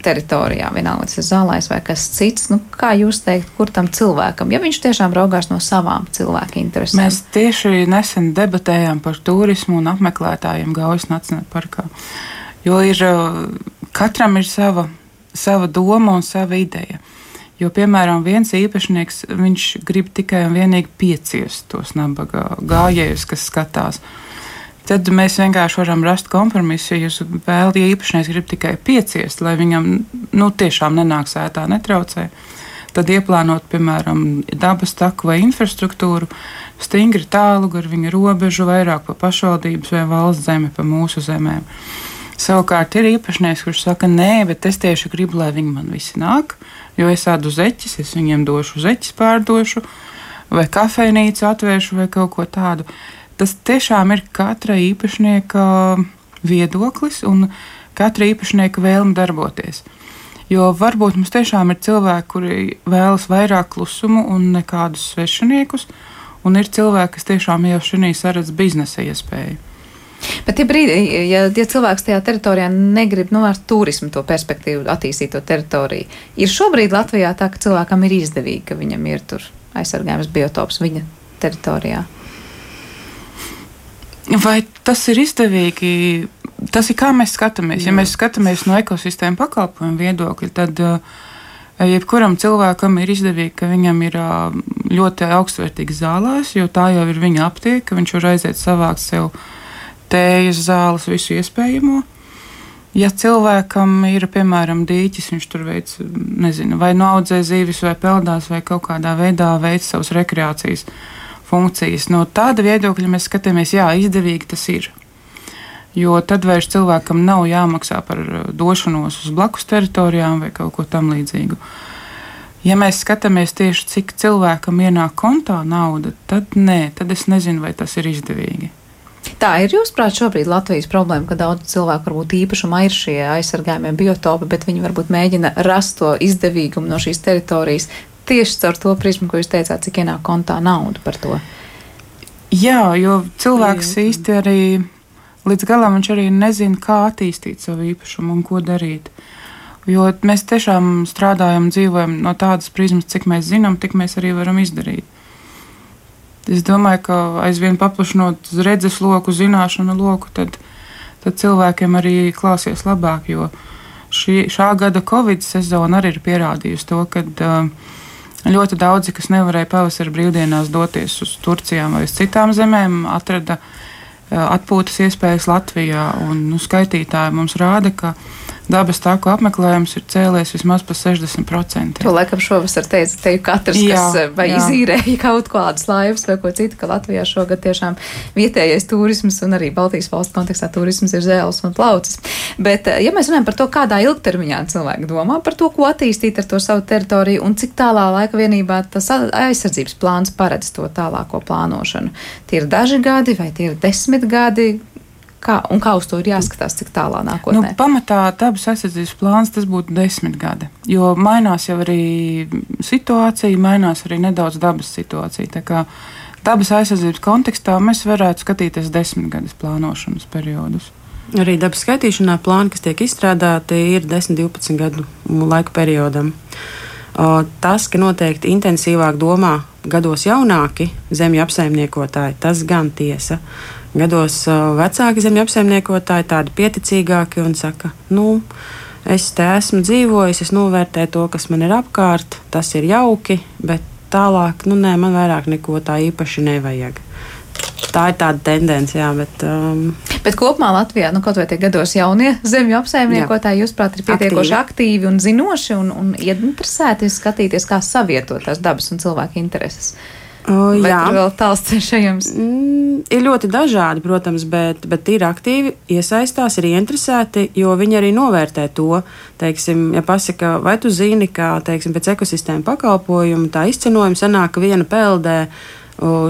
teritorijā, vienalga tas ir zālais vai kas cits. Nu, kā jūs teikt, kur tam cilvēkam, ja viņš tiešām raugās no savām cilvēku interesēm? Mēs tieši nesen debatējām par turismu un apmeklētājiem Gaujas Nacionālajā parkā. Jo ir, katram ir sava, sava doma un sava ideja. Jo, piemēram, viens īpašnieks grib tikai un vienīgi pieciest tos nabaga gājējus, kas skatās. Tad mēs vienkārši varam rast kompromisu. Ja jūs vēlaties, ja īpašnieks grib tikai pieciest, lai viņam nu, tiešām nenāk sētā, netraucē, tad ieplānot, piemēram, dabas taku vai infrastruktūru stingri tālu gar viņa robežu, vairāk pa pašvaldības vai valsts zemi, pa mūsu zemēm. Savukārt ir īpašnieks, kurš saka, nē, bet es tieši gribu, lai viņi man visi nāk, jo es ādu zeķis, es viņiem došu zeķis pārdošu, vai kafejnīcu atvēršu, vai kaut ko tādu tas tiešām ir katra īpašnieka viedoklis un katra īpašnieka vēlme darboties. Jo varbūt mums tiešām ir cilvēki, kuri vēlas vairāk klusumu un nekādus svešiniekus, un ir cilvēki, kas tiešām jau šī saredz biznesa iespēju. Bet ja, brīdī, ja, ja cilvēks tajā teritorijā negrib novērst turismu, to perspektīvu, attīstīt to teritoriju, ir šobrīd Latvijā tā, ka cilvēkam ir izdevīgi, ka viņam ir tur aizsargājums biotops viņa teritorijā. Vai tas ir izdevīgi? Tas ir kā mēs skatāmies. Ja mēs skatāmies no ekosistēma pakalpojumu viedokļa, tad uh, jebkuram cilvēkam ir izdevīgi, ka viņam ir uh, ļoti augstvērtīgs zālājs, jo tā jau ir viņa aptieka. Viņš var aiziet savākt sev tējas zāles, visu iespējamo. Ja cilvēkam ir, piemēram, dīķis, viņš tur veic, nezinu, vai no audzē zīvis, vai peldās, vai kaut kādā veidā veic savas rekreācijas funkcijas. No tāda viedokļa mēs skatāmies, jā, izdevīgi tas ir. Jo tad vairs cilvēkam nav jāmaksā par uh, došanos uz blakus teritorijām vai kaut ko tamlīdzīgu. Ja mēs skatāmies tieši, cik cilvēkam ienāk kontā nauda, tad nē, tad es nezinu, vai tas ir izdevīgi. Tā ir jūsuprāt šobrīd Latvijas problēma, ka daudz cilvēku varbūt īpašumā ir šie aizsargājumie biotopi, bet viņi varbūt mēģina rast to izdevīgumu no šīs teritorijas tieši caur to prizmu, ko jūs teicāt, cik ienāk kontā nauda par to. Jā, jo cilvēks Jā. īsti arī līdz galam viņš arī nezina, kā attīstīt savu īpašumu un ko darīt. Jo mēs tiešām strādājam, dzīvojam no tādas prizmas, cik mēs zinām, tik mēs arī varam izdarīt. Es domāju, ka aizvien paplašinot redzes loku, zināšanu loku, tad, tad cilvēkiem arī klāsies labāk. Jo šī, šā gada Covid sezona arī ir pierādījusi to, ka uh, Ļoti daudzi, kas nevarēja pavasara brīvdienās doties uz Turcijām vai uz citām zemēm, atrada atpūtas iespējas Latvijā. Un, nu, skaitītāji mums rāda, ka dabas tāku apmeklējums ir cēlies vismaz par 60%. To laikam šovasar teica, te katrs, jā, kas eh, vai jā. izīrēja kaut kādas laivas vai ko citu, ka Latvijā šogad tiešām vietējais turisms un arī Baltijas valsts kontekstā turisms ir zēles un plaucis. Bet, eh, ja mēs runājam par to, kādā ilgtermiņā cilvēki domā par to, ko attīstīt ar to savu teritoriju un cik tālā laika vienībā tas aizsardzības plāns paredz to tālāko plānošanu, tie ir daži gadi vai tie ir desmit gadi, Kā, un kā uz to ir jāskatās, cik tālā nākotnē? Nu, pamatā dabas aizsardzības plāns tas būtu desmit gadi, jo mainās jau arī situācija, mainās arī nedaudz dabas situācija. Dabas aizsardzības kontekstā mēs varētu skatīties desmit gadus plānošanas periodus. Arī dabas skaitīšanā plāni, kas tiek izstrādāti, ir 10, 12 gadu laika periodam. Tas, ka noteikti intensīvāk domā gados jaunāki zemju apsaimniekotāji, tas gan tiesa gados vecāki zemju apsaimniekotāji, tādi pieticīgāki un saka, nu, es te esmu dzīvojis, es novērtēju to, kas man ir apkārt, tas ir jauki, bet tālāk, nu, nē, man vairāk neko tā īpaši nevajag. Tā ir tāda tendence, jā, bet. Um, bet kopumā Latvijā, nu, kaut vai tie gados jaunie zemju apsaimniekotāji, jūsuprāt, ir pietiekoši aktīvi, aktīvi un zinoši un, un ieinteresēti skatīties, kā savietot tās dabas un cilvēku intereses. O, Vai jā, vēl tāls ceļš ejams. Mm, ir ļoti dažādi, protams, bet, bet ir aktīvi, iesaistās, ir interesēti, jo viņi arī novērtē to. Teiksim, ja pasaka, vai tu zini, ka teiksim, pēc ekosistēma pakalpojumu tā izcenojuma sanāk, ka viena peldē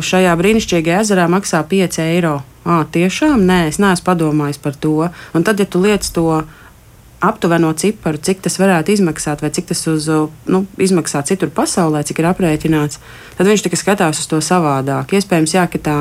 šajā brīnišķīgajā ezerā maksā 5 eiro. À, tiešām, nē, es neesmu padomājis par to. Un tad, ja tu liec to aptuveno ciparu, cik tas varētu izmaksāt, vai cik tas uz, nu, izmaksā citur pasaulē, cik ir aprēķināts, tad viņš tikai skatās uz to savādāk. Iespējams, jā, ka tā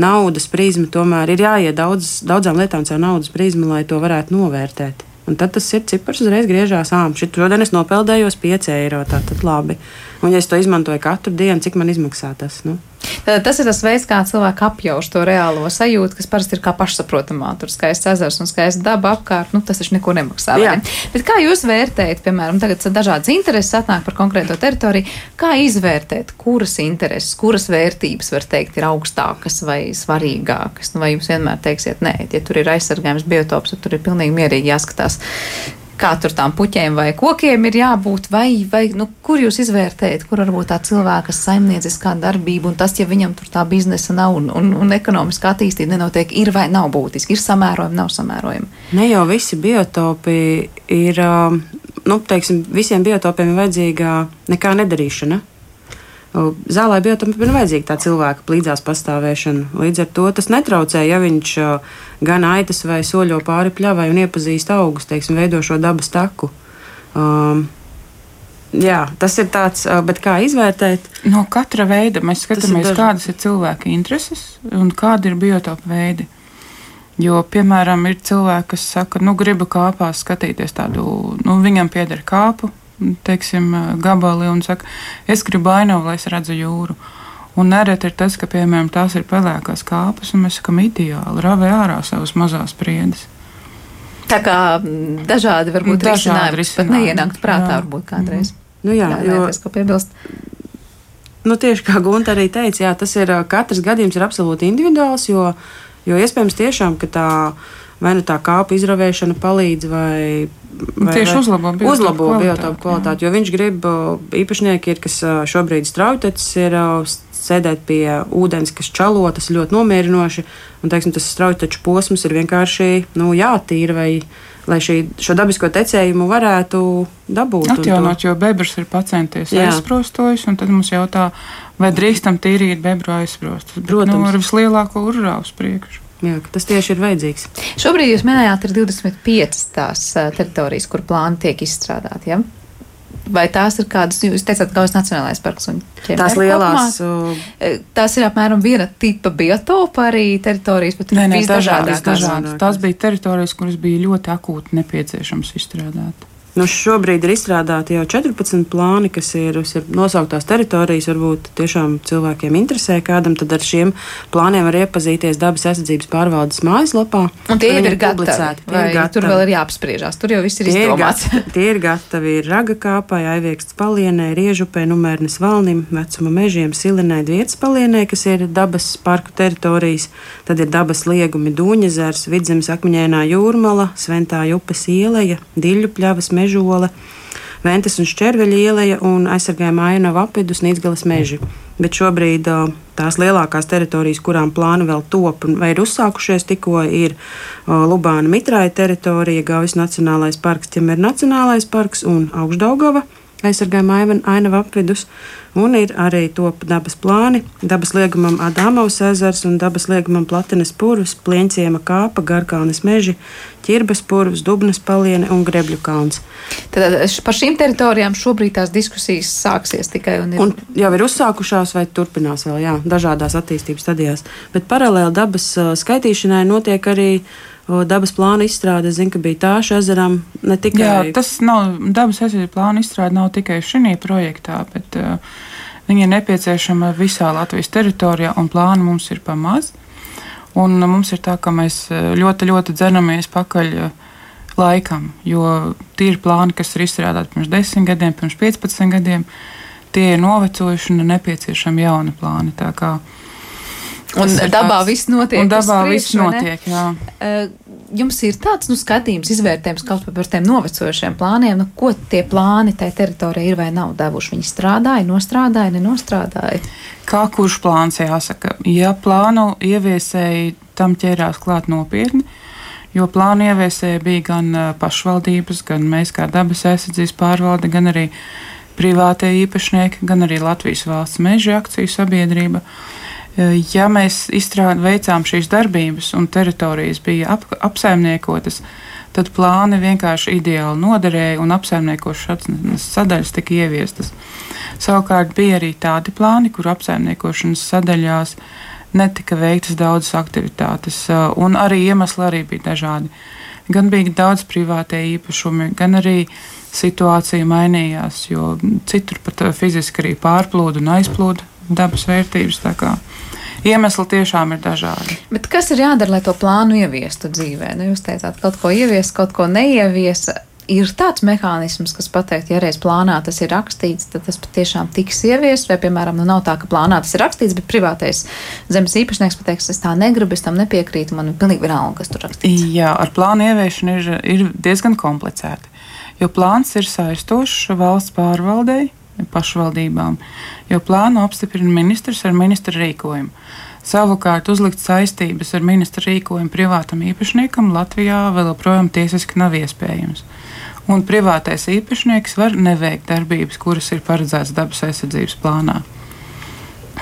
naudas prizma tomēr ir jāiet daudz, daudzām lietām caur naudas prizmu, lai to varētu novērtēt. Un tad tas ir cipars uzreiz griežās, ah, šodien es nopeldējos 5 eiro. Tā tad labi. Un, ja es to izmantoju katru dienu, cik man izmaksā tas? Nu? Tas ir tas veids, kā cilvēki apjauš to reālo sajūtu, kas parasti ir kā pašsaprotamā. Tur skaists ezers un skaists daba apkārt. Nu, tas taču neko nemaksā. Ne? Bet kā jūs vērtējat, piemēram, tagad dažādas intereses atnāk par konkrēto teritoriju, kā izvērtēt, kuras intereses, kuras vērtības, var teikt, ir augstākas vai svarīgākas? Nu, vai jūs vienmēr teiksiet, nē, ja tur ir aizsargājums biotops, tad tur ir pilnīgi mierīgi jāskatās kā tur tām puķiem vai kokiem ir jābūt, vai, vai nu, kur jūs izvērtējat, kur varbūt tā cilvēka saimnieciskā darbība un tas, ja viņam tur tā biznesa nav un, un, un ekonomiskā attīstība nenotiek, ir vai nav būtiski, ir samērojumi, nav samērojumi. Ne jau visi biotopi ir, um, nu, teiksim, visiem biotopiem ir vajadzīga nekā nedarīšana. Zālē biotopam ir vajadzīga tā cilvēka līdzās pastāvēšana. Līdz ar to tas netraucē, ja viņš gan aitas vai soļo pāri pļavai un iepazīst augus, teiksim, veido šo dabas taku. Um, Jā, tas ir tāds, bet kā izvērtēt? No katra veida mēs skatāmies, ir kādas ir cilvēka intereses un kādi ir biotopu veidi. Jo, piemēram, ir cilvēki, kas saka, nu, gribu kāpās skatīties tādu, nu, viņam pieder kāpu, teiksim, gabali un saka, es gribu ainavu, lai es redzu jūru. Un nereti ir tas, ka, piemēram, tās ir pelēkās kāpas, un mēs sakām, ideāli ravē ārā savas mazās priedes. Tā kā dažādi varbūt dažādi risinājumi pat neienākt prātā, jā. varbūt kādreiz. Mm. Nu jā, jā jo, tas, ko piebilst. Nu, tieši kā Gunta arī teica, jā, tas ir katrs gadījums ir absolūti individuāls, jo, jo iespējams tiešām, ka tā vai nu tā kāpa izravēšana palīdz, vai, vai tieši uzlabo biotopu uzlabo kvalitāti. Biotopu kvalitāti jo viņš grib, īpašnieki ir, kas šobrīd strautecis, ir sēdēt pie ūdens, kas čalo, tas ir ļoti nomierinoši, un teiksim, tas strauteču posms ir vienkārši nu, jātīra vai lai šī, šo dabisko tecējumu varētu dabūt. Atjaunot, jo bebrs ir pacienties aizsprostojis, un tad mums jautā, vai drīkstam tīrīt bebru aizsprostus. Protams. Nu, ar vislielāko urrā uz priekšu. Jā, tas tieši ir vajadzīgs. Šobrīd jūs minējāt, ir 25 tās teritorijas, kur plāni tiek izstrādāti. Ja? Vai tās ir kādas, jūs teicāt, Gaujas Nacionālais parks un ķemēr, tās lielās? Kopumā, tās ir apmēram viena tipa biotopa arī teritorijas, bet nē, nē, dažādas, dažādas. Tās bija teritorijas, kuras bija ļoti akūti nepieciešams izstrādāt. Nu, šobrīd ir izstrādāti jau 14 plāni, kas ir, ir nosauktās teritorijas. Varbūt tiešām cilvēkiem interesē, kādam tad ar šiem plāniem var iepazīties dabas aizsardzības pārvaldes mājaslapā. Un tie ir, ir gatavi. Tie ir gatavi. Tur vēl ir jāapspriežās. Tur jau viss ir tie izdomāts. Ir gatavi, tie ir gatavi. Ir raga kāpai, aivieksts palienē, riežupē, numērnes valnim, vecuma mežiem, silinē, vietas palienē, kas ir dabas parku teritorijas. Tad ir dabas liegumi Dūņezers, Vidzemes akmeņēnā jūrmala, Sventā upes ieleja, Diļu pļavas meža mežola, Ventes un Šķerveļa ieleja un aizsargājuma ainava apvidus Nīcgalas meži. Bet šobrīd tās lielākās teritorijas, kurām plāni vēl top vai ir uzsākušies, tikko ir Lubāna Mitrāja teritorija, Gaujas Nacionālais parks, Ķemer Nacionālais parks un Augšdaugava aizsargājuma ainava apvidus. Un ir arī top dabas plāni, dabas liegumam Adamovs ezers un dabas liegumam Platinas purvs, Plieņciema kāpa, Garkalnes meži, Ķirbas purvs, Dubnas paliene un Grebļu kalns. Tad par šīm teritorijām šobrīd tās diskusijas sāksies tikai un ir. Un jau ir uzsākušās vai turpinās vēl, jā, dažādās attīstības stadijās. Bet paralēli dabas skaitīšanai notiek arī dabas plāna izstrāde. Es zinu, ka bija tāša ezeram tikai. Jā, tas nav dabas aizsardzības plāna izstrāde nav tikai šī projektā, bet uh, viņi ir nepieciešama visā Latvijas teritorijā, un plānu mums ir pamaz. Un mums ir tā, ka mēs ļoti, ļoti dzenamies pakaļ laikam, jo tīri plāni, kas ir izstrādāti pirms 10 gadiem, pirms 15 gadiem, tie ir novecojuši un nepieciešami jauni plāni. Un dabā viss notiek. Un dabā viss notiek, jā. Jums ir tāds nu, skatījums, izvērtējums kaut par tiem novecojušiem plāniem, nu, ko tie plāni tajā teritorijā ir vai nav devuši. Viņi strādāja, nostrādāja, nenostrādāja. Kā kurš plāns jāsaka? Ja plānu ieviesēji tam ķērās klāt nopietni, jo plānu ieviesēji bija gan pašvaldības, gan mēs kā dabas aizsardzības pārvalde, gan arī privātie īpašnieki, gan arī Latvijas valsts meža akciju sabiedrība. Uh, ja mēs izstrād, veicām šīs darbības un teritorijas bija ap, apsaimniekotas, tad plāni vienkārši ideāli noderēja un apsaimniekošanas sadaļas tika ieviestas. Savukārt bija arī tādi plāni, kur apsaimniekošanas sadaļās netika veiktas daudzas aktivitātes, un arī iemesli arī bija dažādi. Gan bija daudz privātie īpašumi, gan arī situācija mainījās, jo citur pat fiziski arī pārplūda un aizplūda dabas vērtības. Iemesli tiešām ir dažādi. Bet kas ir jādara, lai to plānu ieviestu dzīvē? Nu, jūs teicāt, kaut ko ievies, kaut ko neievies ir tāds mehānisms, kas pateikt, ja reiz plānā tas ir rakstīts, tad tas patiešām tiks ieviests, vai, piemēram, nu nav tā, ka plānā tas ir rakstīts, bet privātais zemes īpašnieks pateiks, es tā negribu, es tam nepiekrītu, man ir pilnīgi vienalga, kas tur rakstīts. Jā, ar plānu ieviešanu ir, ir diezgan komplicēti, jo plāns ir saistošs valsts pārvaldei, pašvaldībām, jo plānu apstiprina ministrs ar ministra rīkojumu. Savukārt uzlikt saistības ar ministra rīkojumu privātam īpašniekam Latvijā vēl joprojām tiesiski nav iespējams un privātais īpašnieks var neveikt darbības, kuras ir paredzētas dabas aizsardzības plānā.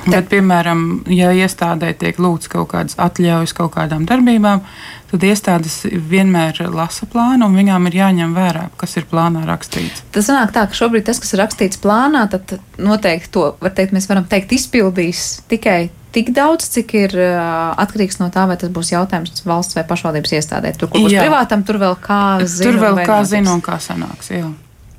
Bet, piemēram, ja iestādē tiek lūgts kaut kādas atļaujas kaut kādām darbībām, tad iestādes vienmēr lasa plānu un viņām ir jāņem vērā, kas ir plānā rakstīts. Tas sanāk tā, ka šobrīd tas, kas ir rakstīts plānā, tad noteikti to var teikt, mēs varam teikt, izpildīs tikai tik daudz, cik ir uh, atkarīgs no tā, vai tas būs jautājums valsts vai pašvaldības iestādē. Tur, kur būs jā. privātam, tur vēl kā zina. Tur vēl kā zina un kā sanāks. Jā.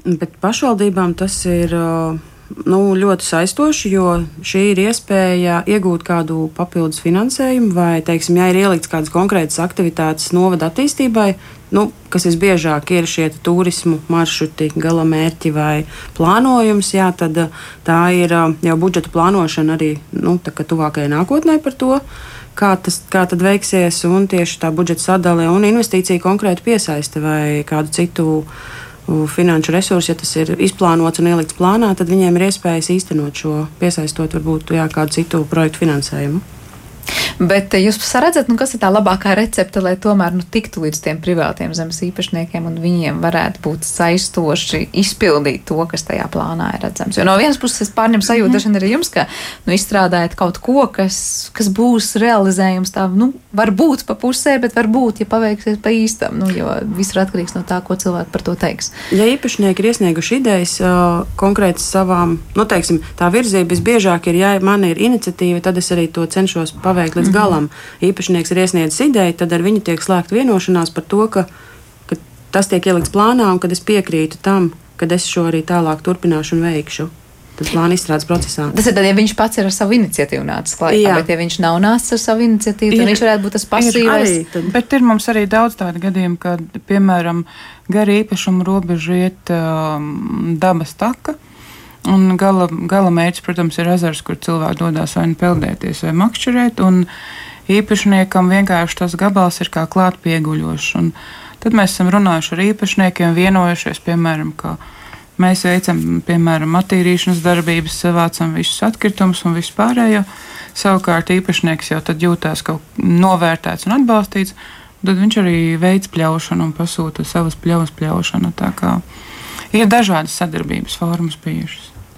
Bet pašvaldībām tas ir. Uh nu, ļoti saistoši, jo šī ir iespēja iegūt kādu papildus finansējumu, vai, teiksim, ja ir ielikts kādas konkrētas aktivitātes novada attīstībai, nu, kas visbiežāk ir šie turismu maršruti, gala mērķi vai plānojums, jā, tad tā ir jau budžeta plānošana arī nu, tuvākajai nākotnē par to. Kā tas kā veiksies, un tieši tā budžeta sadale un investīcija konkrēti piesaista vai kādu citu uh, finanšu resursi, ja tas ir izplānots un ielikts plānā, tad viņiem ir iespējas īstenot šo, piesaistot varbūt jā, kādu citu projektu finansējumu. Bet jūs redzat, nu, kas ir tā labākā recepte, lai tomēr nu, tiktu līdz tiem privātiem zemes īpašniekiem un viņiem varētu būt saistoši izpildīt to, kas tajā plānā ir redzams. Jo no vienas puses es pārņemu sajūtu, mm -hmm. arī jums, ka nu, izstrādājat kaut ko, kas, kas būs realizējums tā, nu, varbūt pa pusē, bet varbūt, ja paveiksies pa īstam, nu, jo viss ir atkarīgs no tā, ko cilvēki par to teiks. Ja īpašnieki ir iesnieguši idejas uh, konkrēti savām, nu, teiksim, tā virzība visbiežāk ir, ja man ir iniciatīva, tad es arī to cenšos paveikt līdz līdz galam īpašnieks ir iesniedzis ideju, tad ar viņu tiek slēgta vienošanās par to, ka, ka tas tiek ielikts plānā un ka es piekrītu tam, ka es šo arī tālāk turpināšu un veikšu. Tas plāna izstrādes procesā. Tas ir tad, ja viņš pats ir ar savu iniciatīvu nācis klajā, bet ja viņš nav nācis ar savu iniciatīvu, tad ir, viņš varētu būt tas pasīvais. Ir arī, bet ir mums arī daudz tādu gadījumu, kad, piemēram, gara īpašuma robeža iet um, dabas taka. Un gala, gala mērķis, protams, ir ezers, kur cilvēki dodas vai nu peldēties, vai makšķerēt. Īpašniekam vienkārši tas gabals ir kā klāt pieguļošs. Tad mēs esam runājuši ar īpašniekiem, vienojušies, piemēram, ka mēs veicam, piemēram, attīrīšanas darbības, savācam visus atkritumus un vispārējo. Savukārt īpašnieks jau tad jūtās kaut novērtēts un atbalstīts. Tad viņš arī veids pļaušanu un pasūta savas pļavas pļaušanu. Ir dažādas sadarbības formas bijušas.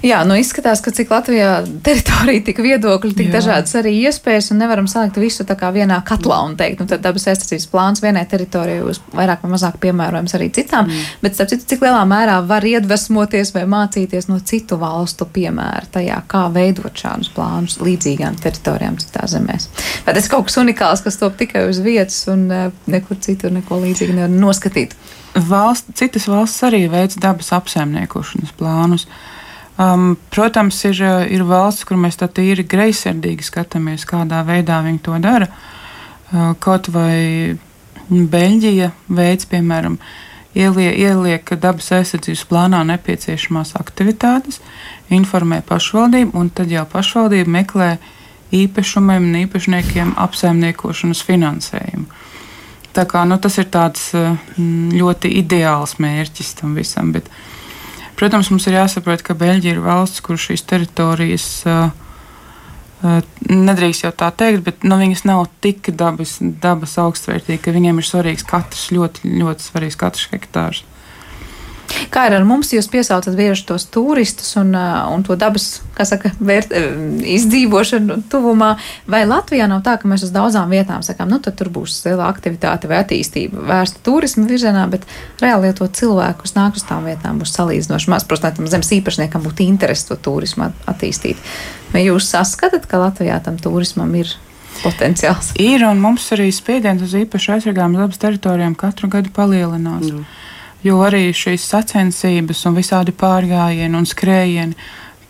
Jā, nu izskatās, ka cik Latvijā teritorija, tik viedokļi, tik Jā. dažādas arī iespējas, un nevaram salikt visu tā kā vienā katlā un teikt, nu tad dabas aizsardzības plāns vienai teritorijai būs vairāk vai mazāk piemērojams arī citām, mm. bet starp citu, cik lielā mērā var iedvesmoties vai mācīties no citu valstu piemēra tajā, kā veidot šādus plānus līdzīgām teritorijām citā zemēs. Vai tas kaut kas unikāls, kas top tikai uz vietas un eh, nekur citur neko līdzīgu nevar noskatīt? Valsts, citas valsts arī veic dabas apsaimniekošanas plānus. Um, protams, ir, ir valsts, kur mēs tā tīri greizsirdīgi skatāmies, kādā veidā viņi to dara. Uh, kaut vai Beļģija veids, piemēram, ieliek, ieliek dabas aizsardzības plānā nepieciešamās aktivitātes, informē pašvaldību, un tad jau pašvaldība meklē īpašumiem un īpašniekiem apsaimniekošanas finansējumu. Tā kā, nu, tas ir tāds eh, ļoti ideāls mērķis tam visam. Bet, protams, mums ir jāsaprot, ka Beļģija ir valsts, kur šīs teritorijas nedrīkst jau tā teikt, bet nu, viņas nav tik dabas, dabas augstvērtīgas, ka viņiem ir svarīgs katrs, ļoti, ļoti svarīgs katrs hektārs. Kā ir ar mums? Jūs piesaucat bieži tos turistus un, un to dabas, kā saka, vērt, izdzīvošanu tuvumā. Vai Latvijā nav tā, ka mēs uz daudzām vietām sakām, nu tad tur būs liela aktivitāte vai attīstība vērsta turismu virzienā, bet reāli to cilvēku, kas nāk uz tām vietām, būs salīdzinoši maz. Protams, tam zemes īpašniekam būtu interesi to turismu attīstīt. Vai jūs saskatāt, ka Latvijā tam turismam ir potenciāls? Ir, un mums arī spiediens uz īpaši aizsargājumu dabas teritorijām katru gadu palielinās. Mm jo arī šīs sacensības un visādi pārgājieni un skrējieni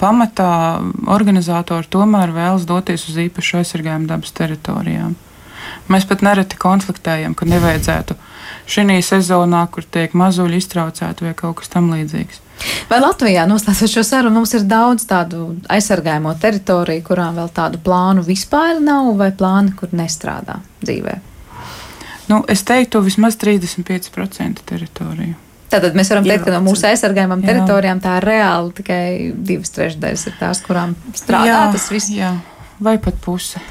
pamatā organizatori tomēr vēlas doties uz īpašu aizsargājumu dabas teritorijām. Mēs pat nereti konfliktējam, ka nevajadzētu šī sezonā, kur tiek mazuļi iztraucēti vai kaut kas tamlīdzīgs. Vai Latvijā noslēdzot šo sarunu, mums ir daudz tādu aizsargājumu teritoriju, kurām vēl tādu plānu vispār nav, vai plāni, kur nestrādā dzīvē? Nu, es teiktu, vismaz 35% teritoriju. Tātad mēs varam teikt, ka no mūsu aizsargājumām teritorijām tā reāli tikai divas trešdaļas ir tās, kurām strādā jā, tas viss. Jā, vai pat puse.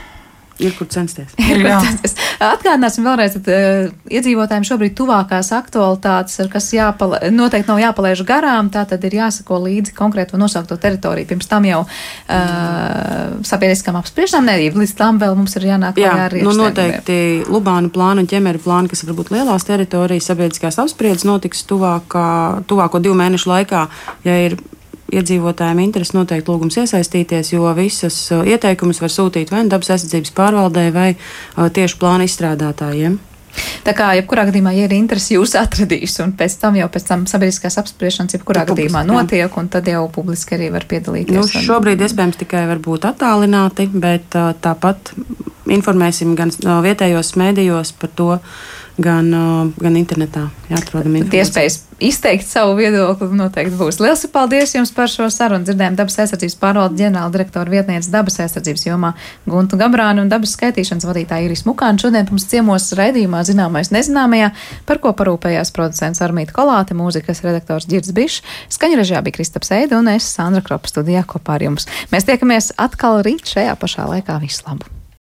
Ir kur censties. *laughs* Ir kur censties. Atgādināsim vēlreiz, ka uh, iedzīvotājiem šobrīd tuvākās aktualitātes, kas jāpala, noteikti nav jāpalaiž garām, tā tad ir jāsako līdzi konkrēto nosaukto teritoriju. Pirms tam jau uh, sabiedriskām apspriešanām nedību, līdz tam vēl mums ir jānāk Jā, ar nu, noteikti Lubānu plānu un ķemeru plānu, kas varbūt lielās teritorijas sabiedriskās apspriedzes notiks tuvākā, tuvāko divu mēnešu laikā, ja ir iedzīvotājiem interesi noteikti lūgums iesaistīties, jo visas uh, ieteikumus var sūtīt vai nu dabas aizsardzības pārvaldē vai uh, tieši plāna izstrādātājiem. Tā kā jebkurā gadījumā, ja ir interesi, jūs atradīs, un pēc tam jau pēc tam sabiedriskās apspriešanas jebkurā Publiski, gadījumā notiek, jā. un tad jau publiski arī var piedalīties. Nu, šobrīd iespējams tikai varbūt attālināti, bet uh, tāpat informēsim gan vietējos mēdījos par to, gan, gan internetā. Jāatrodam iespējas izteikt savu viedokli noteikti būs. Lielas paldies jums par šo sarunu. Dzirdējām dabas aizsardzības pārvaldes ģenerāla direktora vietniece dabas aizsardzības jomā Guntu Gabrānu un dabas skaitīšanas vadītāju Iris Mukānu. Šodien mums ciemos raidījumā zināmais nezināmajā, par ko parūpējās producents Armīta Kolāte, mūzikas redaktors Girds Bišs, skaņražā bija Kristaps Eida un es Sandra Kropa studijā kopā ar jums. Mēs tiekamies atkal rīt šajā pašā laikā. Visu labu!